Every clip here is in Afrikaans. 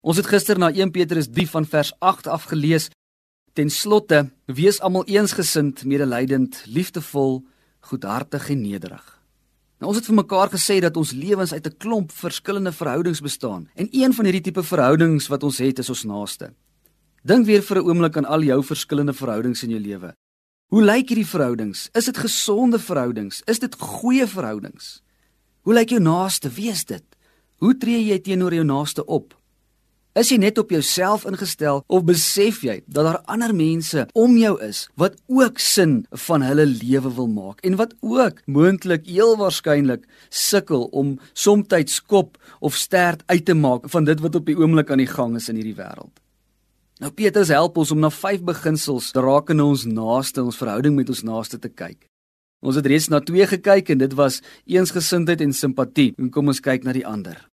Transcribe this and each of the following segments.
Ons het gister na 1 Petrus 3 van vers 8 af gelees. Ten slotte, wees almal eensgesind, medelydend, liefdevol, goedhartig en nederig. Nou ons het vir mekaar gesê dat ons lewens uit 'n klomp verskillende verhoudings bestaan en een van hierdie tipe verhoudings wat ons het is ons naaste. Dink weer vir 'n oomblik aan al jou verskillende verhoudings in jou lewe. Hoe lyk hierdie verhoudings? Is dit gesonde verhoudings? Is dit goeie verhoudings? Hoe lyk jou naaste? Wie is dit? Hoe tree jy teenoor jou naaste op? Is jy net op jouself ingestel of besef jy dat daar ander mense om jou is wat ook sin van hulle lewe wil maak en wat ook moontlik heel waarskynlik sukkel om soms kop of stert uit te maak van dit wat op die oomblik aan die gang is in hierdie wêreld. Nou Petrus help ons om na vyf beginsels rakende ons naaste, ons verhouding met ons naaste te kyk. Ons het reeds na twee gekyk en dit was eensgesindheid en simpatie. En kom ons kyk na die ander.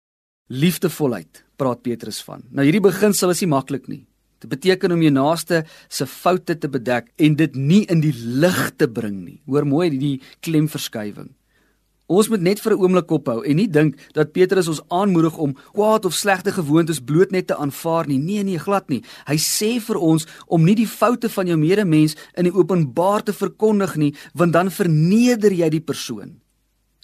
Liefdevolheid praat Petrus van. Nou hierdie beginsel is nie maklik nie. Dit beteken om jou naaste se foute te bedek en dit nie in die lig te bring nie. Hoor mooi die klemverskywing. Ons moet net vir 'n oomblik ophou en nie dink dat Petrus ons aanmoedig om kwaad of slegte gewoontes bloot net te aanvaar nie. Nee nee, glad nie. Hy sê vir ons om nie die foute van jou medemens in die openbaar te verkondig nie, want dan verneder jy die persoon.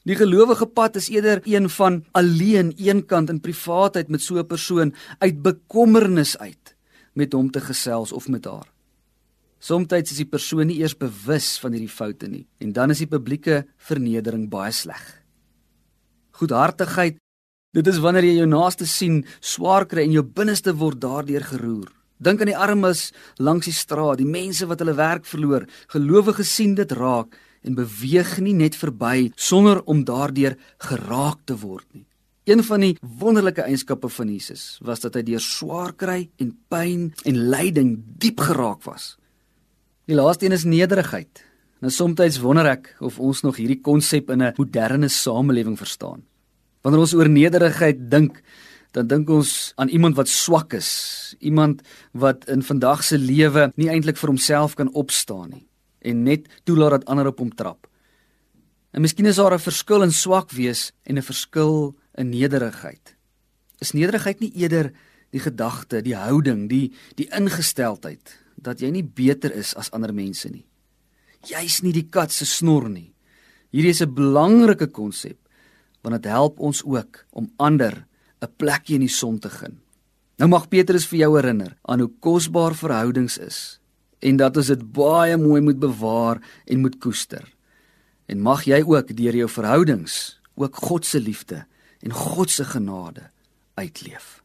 Die gelowige pad is eerder een van alleen eenkant in privaatheid met so 'n persoon uit bekommernis uit met hom te gesels of met haar. Somstyds is die persoon nie eers bewus van hierdie foute nie en dan is die publieke vernedering baie sleg. Goedhartigheid, dit is wanneer jy jou naaste sien swaar kry en jou binneste word daardeur geroer. Dink aan die armes langs die straat, die mense wat hulle werk verloor, gelowiges sien dit raak en beweeg nie net verby sonder om daardeur geraak te word nie. Een van die wonderlike eienskappe van Jesus was dat hy deur swaar kry en pyn en lyding diep geraak was. Die laaste een is nederigheid. Nou soms wonder ek of ons nog hierdie konsep in 'n moderne samelewing verstaan. Wanneer ons oor nederigheid dink, dan dink ons aan iemand wat swak is, iemand wat in vandag se lewe nie eintlik vir homself kan opstaan nie en net toelaat dat ander op hom trap. En miskien is daar 'n verskil in swak wees en 'n verskil in nederigheid. Is nederigheid nie eerder die gedagte, die houding, die die ingesteldheid dat jy nie beter is as ander mense nie. Jy's nie die kat se snor nie. Hierdie is 'n belangrike konsep want dit help ons ook om ander 'n plekjie in die son te gun. Nou mag Petrus vir jou herinner aan hoe kosbaar verhoudings is en dat ons dit baie mooi moet bewaar en moet koester. En mag jy ook deur jou verhoudings ook God se liefde en God se genade uitleef.